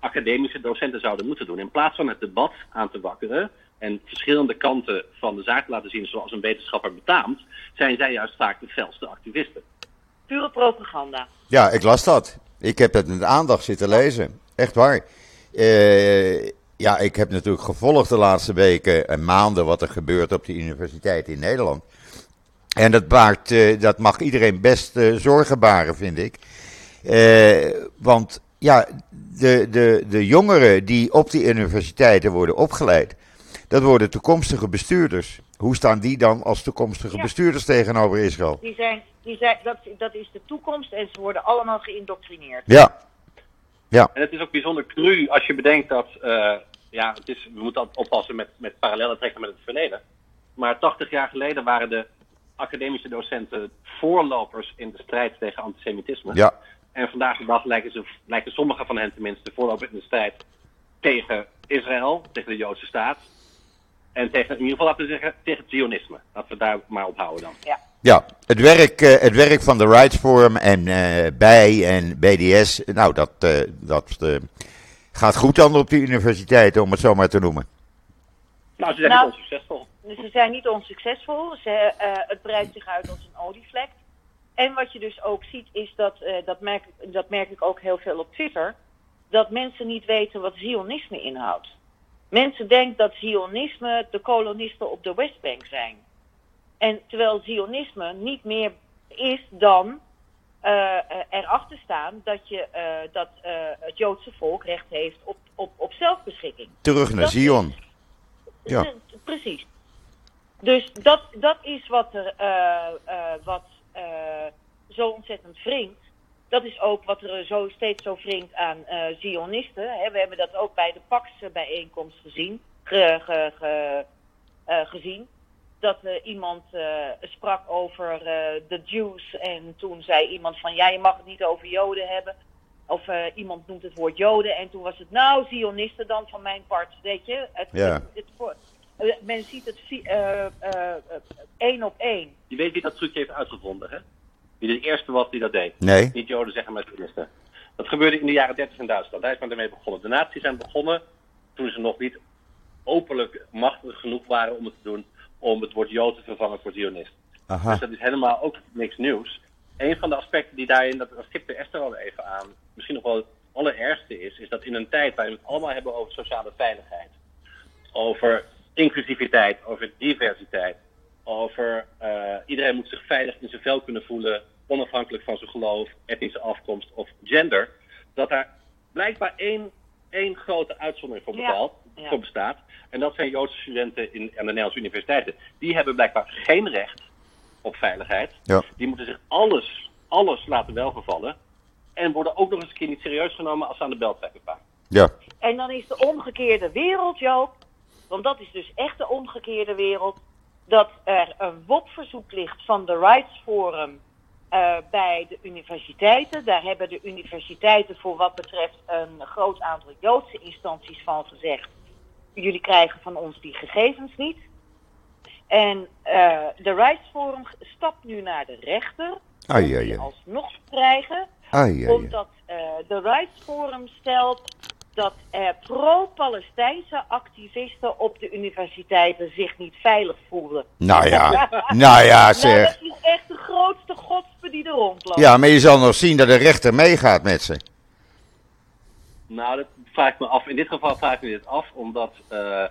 Speaker 3: academische docenten zouden moeten doen. In plaats van het debat aan te wakkeren en verschillende kanten van de zaak te laten zien zoals een wetenschapper betaamt, zijn zij juist vaak de felste activisten.
Speaker 1: Pure propaganda.
Speaker 2: Ja, ik las dat. Ik heb het met aandacht zitten lezen. Echt waar. Eh, ja, ik heb natuurlijk gevolgd de laatste weken en maanden wat er gebeurt op de universiteit in Nederland. En dat, baart, eh, dat mag iedereen best eh, zorgen baren, vind ik. Eh, want ja, de, de, de jongeren die op die universiteiten worden opgeleid, dat worden toekomstige bestuurders. Hoe staan die dan als toekomstige
Speaker 1: Ja.
Speaker 2: bestuurders tegenover Israël?
Speaker 1: Die zijn, die zijn, dat, dat is de toekomst en ze worden allemaal geïndoctrineerd.
Speaker 2: Ja,
Speaker 3: En het is ook bijzonder cru als je bedenkt dat, eh, ja, het is, we moeten altijd oppassen met, met parallellen trekken met het verleden. Maar 80 jaar geleden waren de academische docenten voorlopers in de strijd tegen antisemitisme.
Speaker 2: ja,
Speaker 3: En vandaag de dag lijken, ze, lijken sommigen van hen tenminste voorlopers in de strijd tegen Israël, tegen de Joodse staat. En tegen, in ieder geval laten we zeggen, tegen het Zionisme. Laten we daar maar op houden dan.
Speaker 1: Ja.
Speaker 2: Ja, het werk, eh, het werk van de Rights Forum en eh Bij en BDS, nou, dat, eh, dat eh, gaat goed dan op de universiteiten, om het zo maar te noemen.
Speaker 3: Nou, ze zijn
Speaker 1: Nou.
Speaker 3: niet onsuccesvol.
Speaker 1: Dus ze zijn niet onsuccesvol. Ze, eh, het breidt zich uit als een olievlek. En wat je dus ook ziet is dat, eh, dat, merk, ik- dat merk ik ook heel veel op Twitter, dat mensen niet weten wat Zionisme inhoudt. Mensen denken dat Zionisme de kolonisten op de Westbank zijn. En terwijl Zionisme niet meer is dan eh, erachter staan dat, je, eh, dat eh, het Joodse volk recht heeft op, op, op zelfbeschikking.
Speaker 2: Terug naar
Speaker 1: Dat
Speaker 2: Zion. Ja.
Speaker 1: Precies. Dus dat, dat is wat er wat, zo ontzettend wringt. Dat is ook wat er zo steeds zo wringt aan eh Zionisten. Hè. We hebben dat ook bij de Pax-bijeenkomst gezien. Ge, ge- ge- eh, gezien. Dat eh, iemand eh, sprak over eh, de Jews. En toen zei iemand van ja, je mag het niet over Joden hebben. Of eh, iemand noemt het woord Joden. En toen was het nou Zionisten dan van mijn part. Weet je? Het,
Speaker 2: Ja.
Speaker 1: het, eh, men ziet het eh, eh, eh, één op één.
Speaker 3: Je weet wie dat trucje heeft uitgevonden, hè? Die de eerste was die dat deed.
Speaker 2: Nee.
Speaker 3: Niet Joden zeggen maar Zionisten. Dat gebeurde in de jaren 30 in Duitsland. Daar is men ermee begonnen. De nazi's zijn begonnen toen ze nog niet openlijk machtig genoeg waren om het te doen om het woord Jood te vervangen voor Zionist.
Speaker 2: Aha.
Speaker 3: Dus dat is helemaal ook niks nieuws. Een van de aspecten die daarin, dat dat stipte Esther al even aan, misschien nog wel het allerergste is, is dat in een tijd waarin we het allemaal hebben over sociale veiligheid, over inclusiviteit, over diversiteit, over eh, iedereen moet zich veilig in zijn vel kunnen voelen, onafhankelijk van zijn geloof, etnische afkomst of gender, dat daar blijkbaar één, één grote uitzondering voor,
Speaker 1: Ja,
Speaker 3: betaalt,
Speaker 1: ja.
Speaker 3: voor bestaat. En dat zijn Joodse studenten in, aan de Nederlandse universiteiten. Die hebben blijkbaar geen recht op veiligheid.
Speaker 2: Ja.
Speaker 3: Die moeten zich alles, alles laten welgevallen. En worden ook nog eens een keer niet serieus genomen als ze aan de bel trekken.
Speaker 2: Ja.
Speaker 1: En dan is de omgekeerde wereld, Joop, want dat is dus echt de omgekeerde wereld, dat er een WOP-verzoek ligt van de Rights Forum eh, bij de universiteiten. Daar hebben de universiteiten voor wat betreft een groot aantal Joodse instanties van gezegd, jullie krijgen van ons die gegevens niet. En eh, de Rights Forum stapt nu naar de rechter
Speaker 2: Ai,
Speaker 1: om
Speaker 2: ai,
Speaker 1: die
Speaker 2: ai.
Speaker 1: alsnog te krijgen
Speaker 2: Ai,
Speaker 1: omdat eh, de Rights Forum stelt dat pro-Palestijnse activisten op de universiteiten zich niet veilig voelen.
Speaker 2: Nou ja, nou ja,
Speaker 1: Nou,
Speaker 2: zeg.
Speaker 1: dat is echt de grootste die er rondloopt.
Speaker 2: Ja, maar je zal nog zien dat de rechter meegaat met ze.
Speaker 3: Nou, dat vraag ik me af. In dit geval vraag ik me dit af, omdat eh,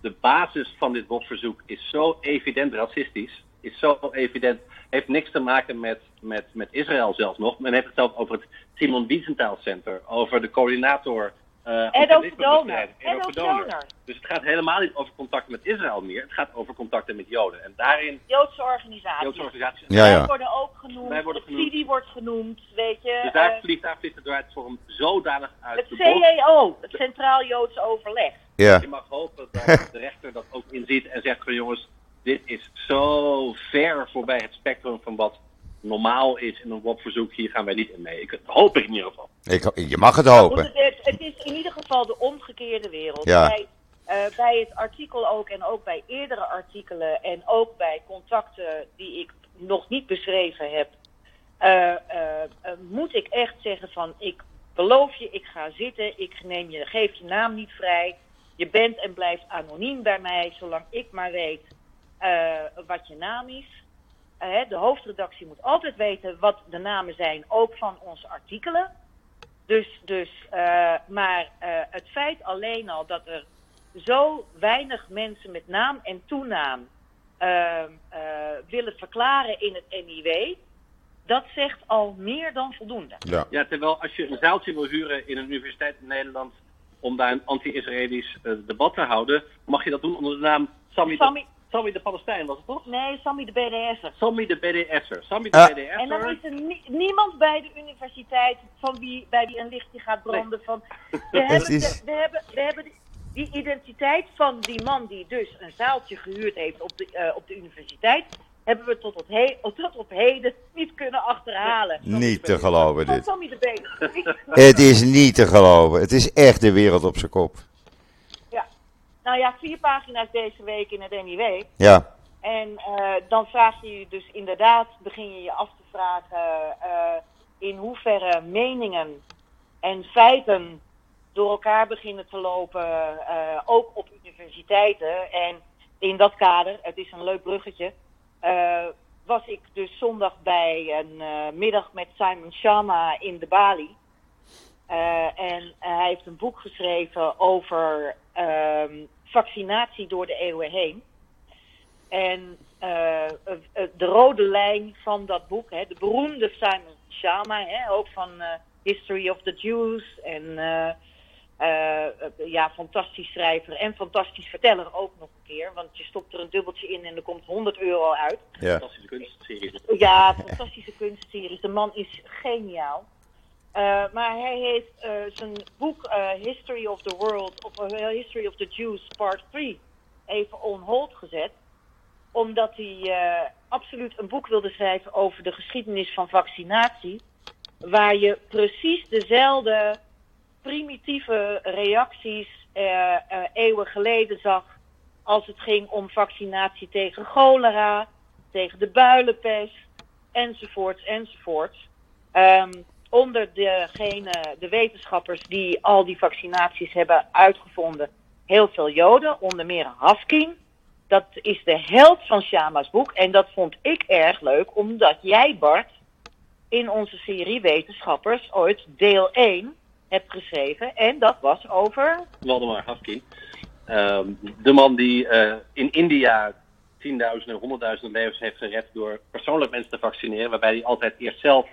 Speaker 3: de basis van dit WOP-verzoek is zo evident racistisch. Is zo evident, heeft niks te maken met, met, met Israël zelfs nog. Men heeft het zelf over het Simon Wiesenthal Center, over de coördinator.
Speaker 1: Edo
Speaker 3: antisemitismebestrijding,
Speaker 1: Donor.
Speaker 3: Donor. Dus het gaat helemaal niet over contacten met Israël meer. Het gaat over contacten met Joden. En daarin,
Speaker 1: Joodse organisaties.
Speaker 3: Joodse organisaties.
Speaker 2: Ja,
Speaker 1: Wij
Speaker 2: ja.
Speaker 1: worden ook genoemd.
Speaker 3: Wij worden genoemd.
Speaker 1: Wordt genoemd, weet je.
Speaker 3: Dus daar
Speaker 1: eh,
Speaker 3: vliegt, daar vliegt het eruit voor hem zodanig uit
Speaker 1: het. CEO, het Centraal Joods Overleg.
Speaker 2: Ja.
Speaker 3: Je mag hopen dat de rechter dat ook inziet en zegt van jongens, dit is zo ver voorbij het spectrum van wat normaal is in een WOP-verzoek. Hier gaan wij niet in mee. Ik, dat hoop ik in ieder geval.
Speaker 2: Ik, je mag het hopen.
Speaker 1: het, het- het is in ieder geval de omgekeerde wereld.
Speaker 2: Ja.
Speaker 1: Bij, eh, bij het artikel ook en ook bij eerdere artikelen en ook bij contacten die ik nog niet beschreven heb, eh, eh, eh, moet ik echt zeggen van ik beloof je, ik ga zitten, ik neem je, geef je naam niet vrij. Je bent en blijft anoniem bij mij, zolang ik maar weet eh, wat je naam is. Eh, de hoofdredactie moet altijd weten wat de namen zijn, ook van onze artikelen. Dus, dus eh, maar eh, het feit alleen al dat er zo weinig mensen met naam en toenaam ehm, eh, willen verklaren in het NIW, dat zegt al meer dan voldoende.
Speaker 2: Ja.
Speaker 3: Ja, terwijl als je een zaaltje wil huren in een universiteit in Nederland om daar een anti-Israëlisch debat te houden, mag je dat doen onder de naam Sami,
Speaker 1: Sammy-
Speaker 3: de, Sammy de Palestijn, was het toch?
Speaker 1: Nee, Sammy de BDS'er.
Speaker 3: Sammy de BDS'er. Sammy de. BDS'er.
Speaker 1: En dan is er nie- niemand bij de universiteit van wie, bij wie een lichtje gaat branden. Van, we, hebben, de- we, hebben, we hebben die, die identiteit van die man die dus een zaaltje gehuurd heeft op de, eh, op de universiteit, hebben we tot op, he- tot op heden niet kunnen achterhalen.
Speaker 2: Niet te geloven dit.
Speaker 1: Sammy de BDS'er.
Speaker 2: Het is niet te geloven. Het is echt de wereld op zijn kop.
Speaker 1: Nou ja, vier pagina's deze week in het NIW.
Speaker 2: Ja.
Speaker 1: En eh, dan vraag je je dus inderdaad, begin je je af te vragen eh, in hoeverre meningen en feiten door elkaar beginnen te lopen, eh, ook op universiteiten. En in dat kader, het is een leuk bruggetje, was ik dus zondag bij een middag met Simon Sharma in de Bali. En hij heeft een boek geschreven over ehm, vaccinatie door de eeuwen heen. En eh, eh, de rode lijn van dat boek, hè, de beroemde Simon Sharma, hè, ook van eh, History of the Jews en eh, eh, eh, ja, fantastisch schrijver en fantastisch verteller ook nog een keer, want je stopt er een dubbeltje in en er komt 100 euro uit.
Speaker 2: Ja.
Speaker 3: Fantastische kunstserie.
Speaker 1: Ja, fantastische kunstseries. De man is geniaal. Eh, maar hij heeft eh, zijn boek eh, History of the World, of History of the Jews, part 3, even on hold gezet. Omdat hij absoluut een boek wilde schrijven over de geschiedenis van vaccinatie. Waar je precies dezelfde primitieve reacties eeuwen geleden zag. Als het ging om vaccinatie tegen cholera, tegen de builenpest. enzovoorts, enzovoorts. Ehm, onder degene, de wetenschappers die al die vaccinaties hebben uitgevonden, heel veel Joden, onder meer Hafkin. Dat is de held van Shama's boek. En dat vond ik erg leuk, omdat jij, Bart, in onze serie Wetenschappers ooit deel 1 hebt geschreven. En dat was over.
Speaker 3: Waldemar Hafkin. Ehm, de man die eh, in India tienduizenden, honderdduizenden levens heeft gered door persoonlijk mensen te vaccineren. Waarbij hij altijd eerst zelf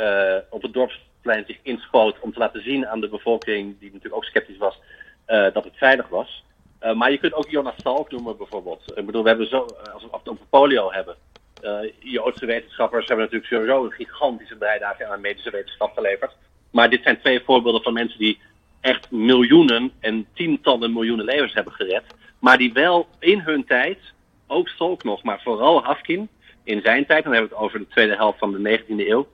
Speaker 3: eh, op het dorpsplein zich inspoot om te laten zien aan de bevolking, die natuurlijk ook sceptisch was, eh, dat het veilig was. Eh, maar je kunt ook Jonas Salk noemen bijvoorbeeld. Ik bedoel, we hebben zo, als we het over polio hebben. Joodse wetenschappers hebben natuurlijk sowieso een gigantische bijdrage aan medische wetenschap geleverd. Maar dit zijn twee voorbeelden van mensen die echt miljoenen en tientallen miljoenen levens hebben gered. Maar die wel in hun tijd, ook Salk nog, maar vooral Hafkin, in zijn tijd, dan hebben we het over de tweede helft van de 19e eeuw,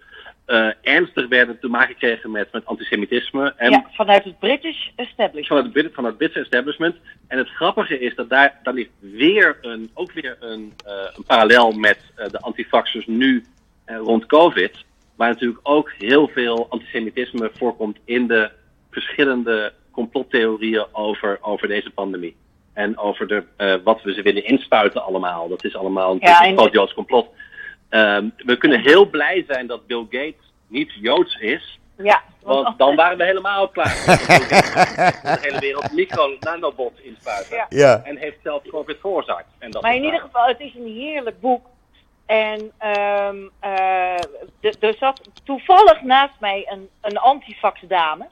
Speaker 3: uh, ernstig werden te maken kregen met, met antisemitisme.
Speaker 1: En ja, vanuit het British establishment.
Speaker 3: Vanuit het, van het Britse establishment. En het grappige is dat daar, daar ligt weer een, ook weer een, uh, een parallel met uh, de antifaxers nu rond COVID. Waar natuurlijk ook heel veel antisemitisme voorkomt in de verschillende complottheorieën over, over deze pandemie. En over de, wat we ze willen inspuiten allemaal. Dat is allemaal een ja, groot Joods complot. Um, we kunnen heel blij zijn dat Bill Gates niet Joods is.
Speaker 1: Ja.
Speaker 3: Want dan waren we helemaal klaar. de hele wereld micro-nanobots inspuiten. Ja. ja. En heeft zelf COVID veroorzaakt. En dat
Speaker 1: maar in ieder geval, het is een heerlijk boek. En um, uh, er zat toevallig naast mij een, een antifax dame.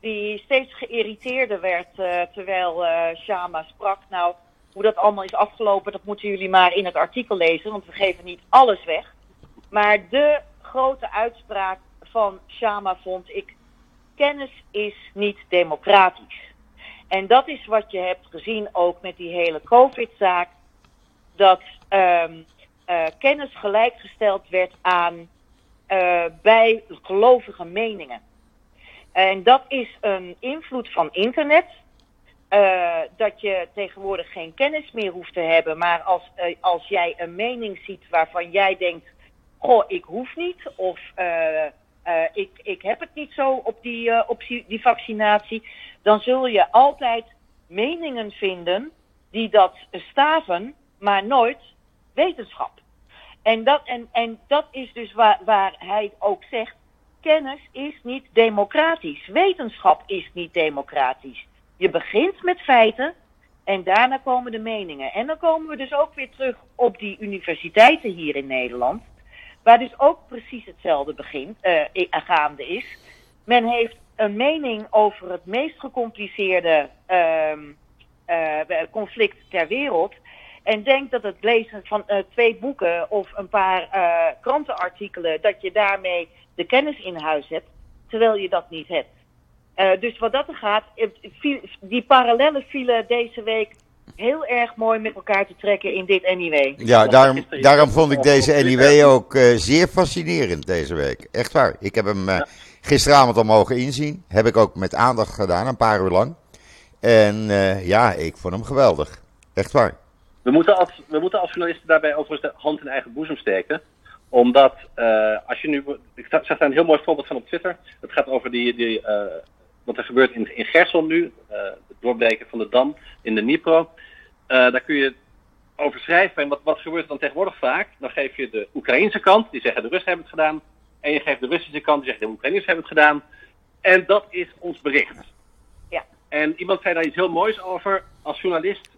Speaker 1: Die steeds geïrriteerder werd uh, terwijl uh, Shama sprak. Nou, hoe dat allemaal is afgelopen, dat moeten jullie maar in het artikel lezen, want we geven niet alles weg. Maar de grote uitspraak van Shama vond ik, kennis is niet democratisch. En dat is wat je hebt gezien ook met die hele COVID-zaak, dat um, uh, kennis gelijkgesteld werd aan uh, bijgelovige meningen. En dat is een invloed van internet. Uh, dat je tegenwoordig geen kennis meer hoeft te hebben. Maar als, uh, als jij een mening ziet waarvan jij denkt: Goh, ik hoef niet. Of uh, ik, ik heb het niet zo op die, op die vaccinatie. Dan zul je altijd meningen vinden die dat staven, maar nooit wetenschap. En dat, en, en dat is dus waar, waar hij ook zegt: kennis is niet democratisch. Wetenschap is niet democratisch. Je begint met feiten en daarna komen de meningen. En dan komen we dus ook weer terug op die universiteiten hier in Nederland. Waar dus ook precies hetzelfde begint, uh, gaande is. Men heeft een mening over het meest gecompliceerde uh, uh, conflict ter wereld. En denkt dat het lezen van uh, twee boeken of een paar krantenartikelen, dat je daarmee de kennis in huis hebt, terwijl je dat niet hebt. Uh, dus wat dat er gaat, die parallellen vielen deze week heel erg mooi met elkaar te trekken in dit NIW.
Speaker 2: Ja, daarom, daarom vond ik deze NIW ook uh, zeer fascinerend deze week. Echt waar. Ik heb hem uh, gisteravond al mogen inzien. Heb ik ook met aandacht gedaan, een paar uur lang. En ja, ik vond hem geweldig. Echt waar.
Speaker 3: We moeten als, we moeten als journalisten daarbij overigens de hand in eigen boezem steken omdat als je nu. Ik zag daar een heel mooi voorbeeld van op Twitter. Het gaat over die, die wat er gebeurt in, in Gersel nu, het doorbreken van de dam in de Dnipro. Uh, daar kun je over schrijven. En wat, wat gebeurt er dan tegenwoordig vaak? Dan geef je de Oekraïnse kant, die zeggen de Russen hebben het gedaan. En je geeft de Russische kant, die zegt de Oekraïners hebben het gedaan. En dat is ons bericht.
Speaker 1: Ja.
Speaker 3: En iemand zei daar iets heel moois over. Als journalist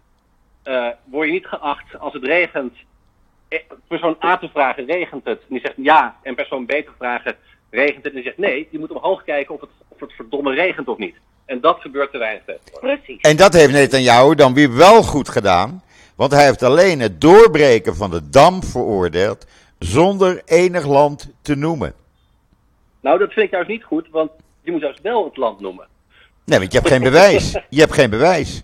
Speaker 3: uh, word je niet geacht als het regent persoon A te vragen, regent het? En die zegt ja. En persoon B te vragen, regent het? En zegt nee. Je moet omhoog kijken of het of het verdomme regent of niet. En dat gebeurt te weinig
Speaker 1: Precies.
Speaker 2: En dat heeft Netanyahu dan weer wel goed gedaan. Want hij heeft alleen het doorbreken van de dam veroordeeld. zonder enig land te noemen.
Speaker 3: Nou, dat vind ik juist niet goed, want je moet juist wel het land noemen.
Speaker 2: Nee, want je hebt geen bewijs. Je hebt geen bewijs.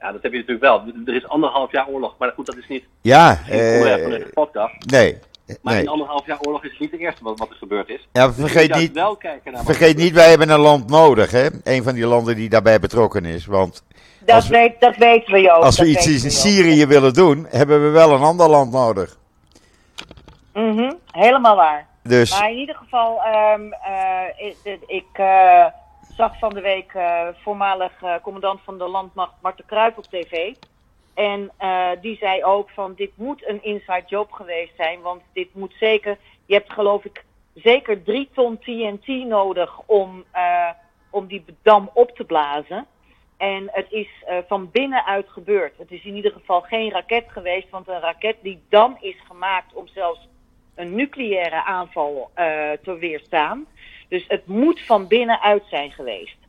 Speaker 3: Ja, dat heb je natuurlijk wel. Er is anderhalf jaar oorlog, maar goed, dat is niet.
Speaker 2: Ja, eh,
Speaker 3: podcast.
Speaker 2: Nee,
Speaker 3: maar nee. in anderhalf jaar oorlog is het niet de eerste wat, wat er gebeurd is.
Speaker 2: Ja, vergeet niet, wel kijken naar vergeet niet, wij hebben een land nodig, hè? Een van die landen die daarbij betrokken is. Want
Speaker 1: dat, weet, dat weten we, ook.
Speaker 2: Als we iets in Syrië willen doen, hebben we wel een ander land nodig.
Speaker 1: Mhm, helemaal waar.
Speaker 2: Dus
Speaker 1: Maar in ieder geval, ehm, eh, ik, ik eh, zag van de week eh, voormalig eh, commandant van de landmacht Marten Kruijf op tv. En eh, die zei ook van dit moet een inside job geweest zijn, want dit moet zeker, je hebt geloof ik zeker drie ton TNT nodig om, eh, om die dam op te blazen. En het is eh, van binnenuit gebeurd. Het is in ieder geval geen raket geweest, want een raket die dam is gemaakt om zelfs een nucleaire aanval te weerstaan. Dus het moet van binnenuit zijn geweest.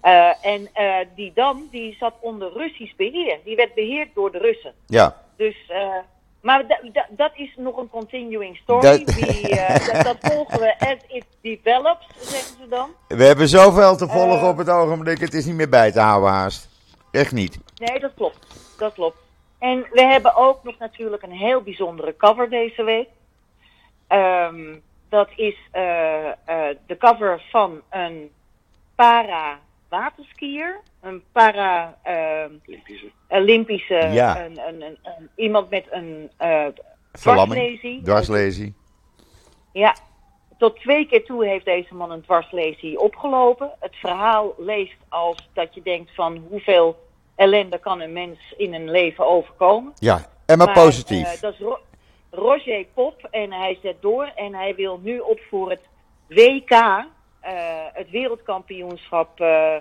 Speaker 1: Eh, en eh, die dam die zat onder Russisch beheer. Die werd beheerd door de Russen.
Speaker 2: ja,
Speaker 1: Dus, eh, maar da- da- dat is nog een continuing story.
Speaker 2: Dat-
Speaker 1: Die, dat, dat volgen we as it develops, zeggen ze dan.
Speaker 2: we hebben zoveel te volgen op het ogenblik, het is niet meer bij te houden haast. Echt niet.
Speaker 1: Nee, dat klopt. Dat klopt. En we hebben ook nog natuurlijk een heel bijzondere cover deze week. Ehm, dat is de cover van een para-waterskier. Een para-Olympische.
Speaker 3: Olympische.
Speaker 2: Ja.
Speaker 1: een, een, een, een- iemand met een eh
Speaker 2: Verlamming,
Speaker 1: dwarslesie.
Speaker 2: dwarslesie.
Speaker 1: Ja, tot twee keer toe heeft deze man een dwarslesie opgelopen. Het verhaal leest als dat je denkt van hoeveel ellende kan een mens in een leven overkomen.
Speaker 2: Ja, en maar, positief.
Speaker 1: eh, dat is Ro- Roger Pop en hij zet door en hij wil nu op voor het WK, eh, het wereldkampioenschap eh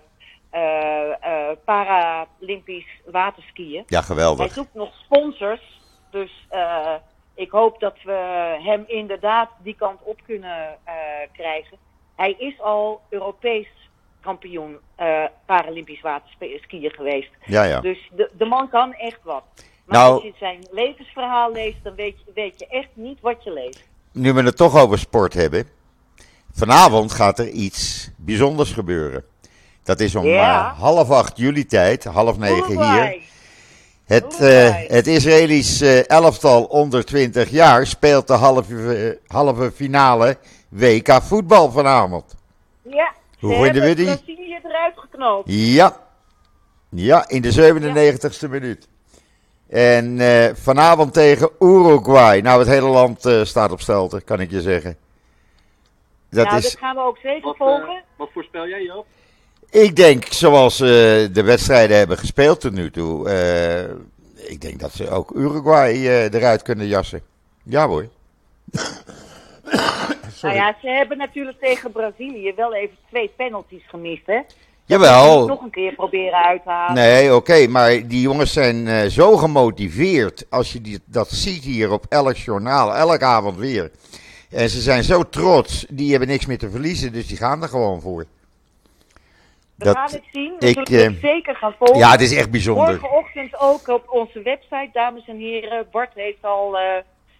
Speaker 1: eh, eh, Paralympisch waterskiën.
Speaker 2: ja,
Speaker 1: Hij
Speaker 2: geweldig.
Speaker 1: zoekt nog sponsors. Dus eh, ik hoop dat we hem inderdaad die kant op kunnen eh, krijgen. Hij is al Europees kampioen eh, Paralympisch waterskiën geweest.
Speaker 2: Ja, ja.
Speaker 1: Dus de, de man kan echt wat. Maar
Speaker 2: Nou-
Speaker 1: als je zijn levensverhaal leest, dan weet je, weet je echt niet wat je leest.
Speaker 2: Nu we het toch over sport hebben. Vanavond gaat er iets bijzonders gebeuren. Dat is om
Speaker 1: Ja.
Speaker 2: eh, half acht juli tijd, half negen hier.
Speaker 1: Uruguay.
Speaker 2: Het,
Speaker 1: Uruguay.
Speaker 2: eh, het Israëlisch eh, elftal onder 20 jaar speelt de halve, halve finale WK voetbal vanavond.
Speaker 1: Ja,
Speaker 2: Hoe vinden we die?
Speaker 1: Brazilië eruit.
Speaker 2: Ja, ja in de 97ste minuut. En vanavond tegen Uruguay. Nou, het hele land staat op stelten, kan ik je zeggen. Dat
Speaker 1: nou,
Speaker 2: is,
Speaker 1: dat gaan we ook zeker
Speaker 3: Wat, eh,
Speaker 1: volgen.
Speaker 3: wat voorspel jij, Joop?
Speaker 2: ik denk, zoals eh, de wedstrijden hebben gespeeld tot nu toe. eh, ik denk dat ze ook Uruguay eh, eruit kunnen jassen. Ja hoor.
Speaker 1: Nou ja, ze hebben natuurlijk tegen Brazilië wel even twee penalties gemist, hè?
Speaker 2: Jawel.
Speaker 1: Nog een keer proberen uit te halen.
Speaker 2: Nee, oké, maar die jongens zijn eh, zo gemotiveerd. Als je die, dat ziet hier op elk journaal, elke avond weer. En ze zijn zo trots, die hebben niks meer te verliezen, dus die gaan er gewoon voor.
Speaker 1: we
Speaker 2: dat-
Speaker 1: gaan het zien. We
Speaker 2: ik,
Speaker 1: zullen het
Speaker 2: eh,
Speaker 1: zeker gaan volgen.
Speaker 2: Ja, het is echt bijzonder.
Speaker 1: Morgenochtend ook op onze website, dames en heren. Bart heeft al eh,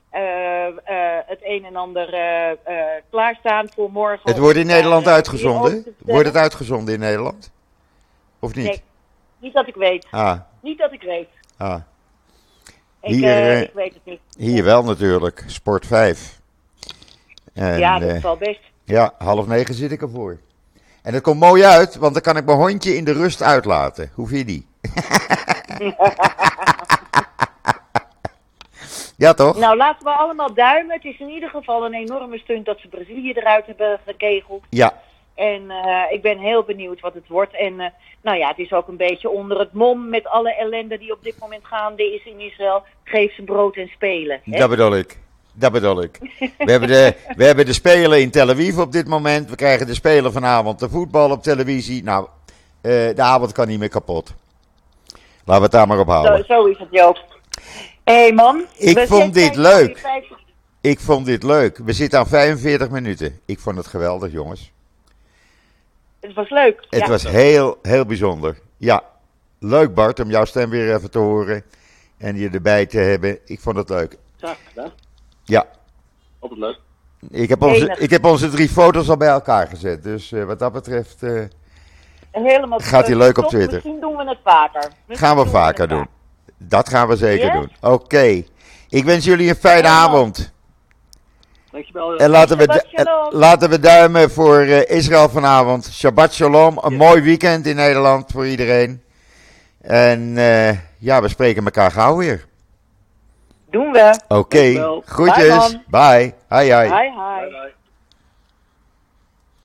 Speaker 1: eh, eh, het een en ander eh, eh, klaarstaan voor morgen.
Speaker 2: Het wordt in Nederland
Speaker 1: eh,
Speaker 2: uitgezonden. Wordt het uitgezonden in Nederland? Of niet?
Speaker 1: Nee, niet dat ik weet.
Speaker 2: Ah,
Speaker 1: Niet dat ik weet.
Speaker 2: ah,
Speaker 1: Ik,
Speaker 2: Hier,
Speaker 1: eh,
Speaker 2: eh,
Speaker 1: ik weet het niet.
Speaker 2: hier wel natuurlijk. Sport 5. En,
Speaker 1: ja, dat
Speaker 2: eh,
Speaker 1: is wel best.
Speaker 2: ja, half negen zit ik ervoor. En het komt mooi uit, want dan kan ik mijn hondje in de rust uitlaten. Hoe vind je die? ja, toch?
Speaker 1: Nou, laten we allemaal duimen. Het is in ieder geval een enorme stunt dat ze Brazilië eruit hebben gekegeld.
Speaker 2: Ja,
Speaker 1: En eh, ik ben heel benieuwd wat het wordt. En eh, nou ja, het is ook een beetje onder het mom met alle ellende die op dit moment gaande is in Israël. Geef ze brood en spelen. hè?
Speaker 2: dat bedoel ik. Dat bedoel ik. We hebben, de, we hebben de Spelen in Tel Aviv op dit moment. We krijgen de Spelen vanavond de voetbal op televisie. Nou, eh, de avond kan niet meer kapot. Laten we het daar maar op
Speaker 1: Zo,
Speaker 2: houden.
Speaker 1: zo is het, Joop. Hé hey man.
Speaker 2: Ik vond dit leuk.
Speaker 1: 50
Speaker 2: Ik vond dit leuk. We zitten aan 45 minuten. Ik vond het geweldig, jongens.
Speaker 1: Het was leuk.
Speaker 2: Het
Speaker 1: ja.
Speaker 2: was heel, heel bijzonder. Ja, leuk Bart om jouw stem weer even te horen. En je erbij te hebben. Ik vond het leuk.
Speaker 3: Graag gedaan.
Speaker 2: Ja,
Speaker 3: Altijd leuk.
Speaker 2: ik heb onze,
Speaker 1: Enig.
Speaker 2: ik heb onze drie foto's al bij elkaar gezet. Dus eh, wat dat betreft eh,
Speaker 1: Helemaal
Speaker 2: Gaat hij leuk op. Twitter.
Speaker 1: Misschien doen we het vaker. Misschien
Speaker 2: gaan we
Speaker 1: doen
Speaker 2: vaker doen. Dat gaan we zeker doen. Oké. Ik wens jullie een fijne
Speaker 1: Ja.
Speaker 2: avond.
Speaker 3: Dankjewel.
Speaker 2: En laten we, laten we duimen voor eh, Israël vanavond. Shabbat shalom. Een mooi weekend in Nederland voor iedereen. En eh, ja, we spreken elkaar gauw weer.
Speaker 1: Doen we.
Speaker 2: Oké,
Speaker 3: Dankjewel.
Speaker 2: groetjes.
Speaker 1: Bye, man.
Speaker 2: Bye. Hi, hi.
Speaker 1: Hi, hi.
Speaker 3: Bye bye.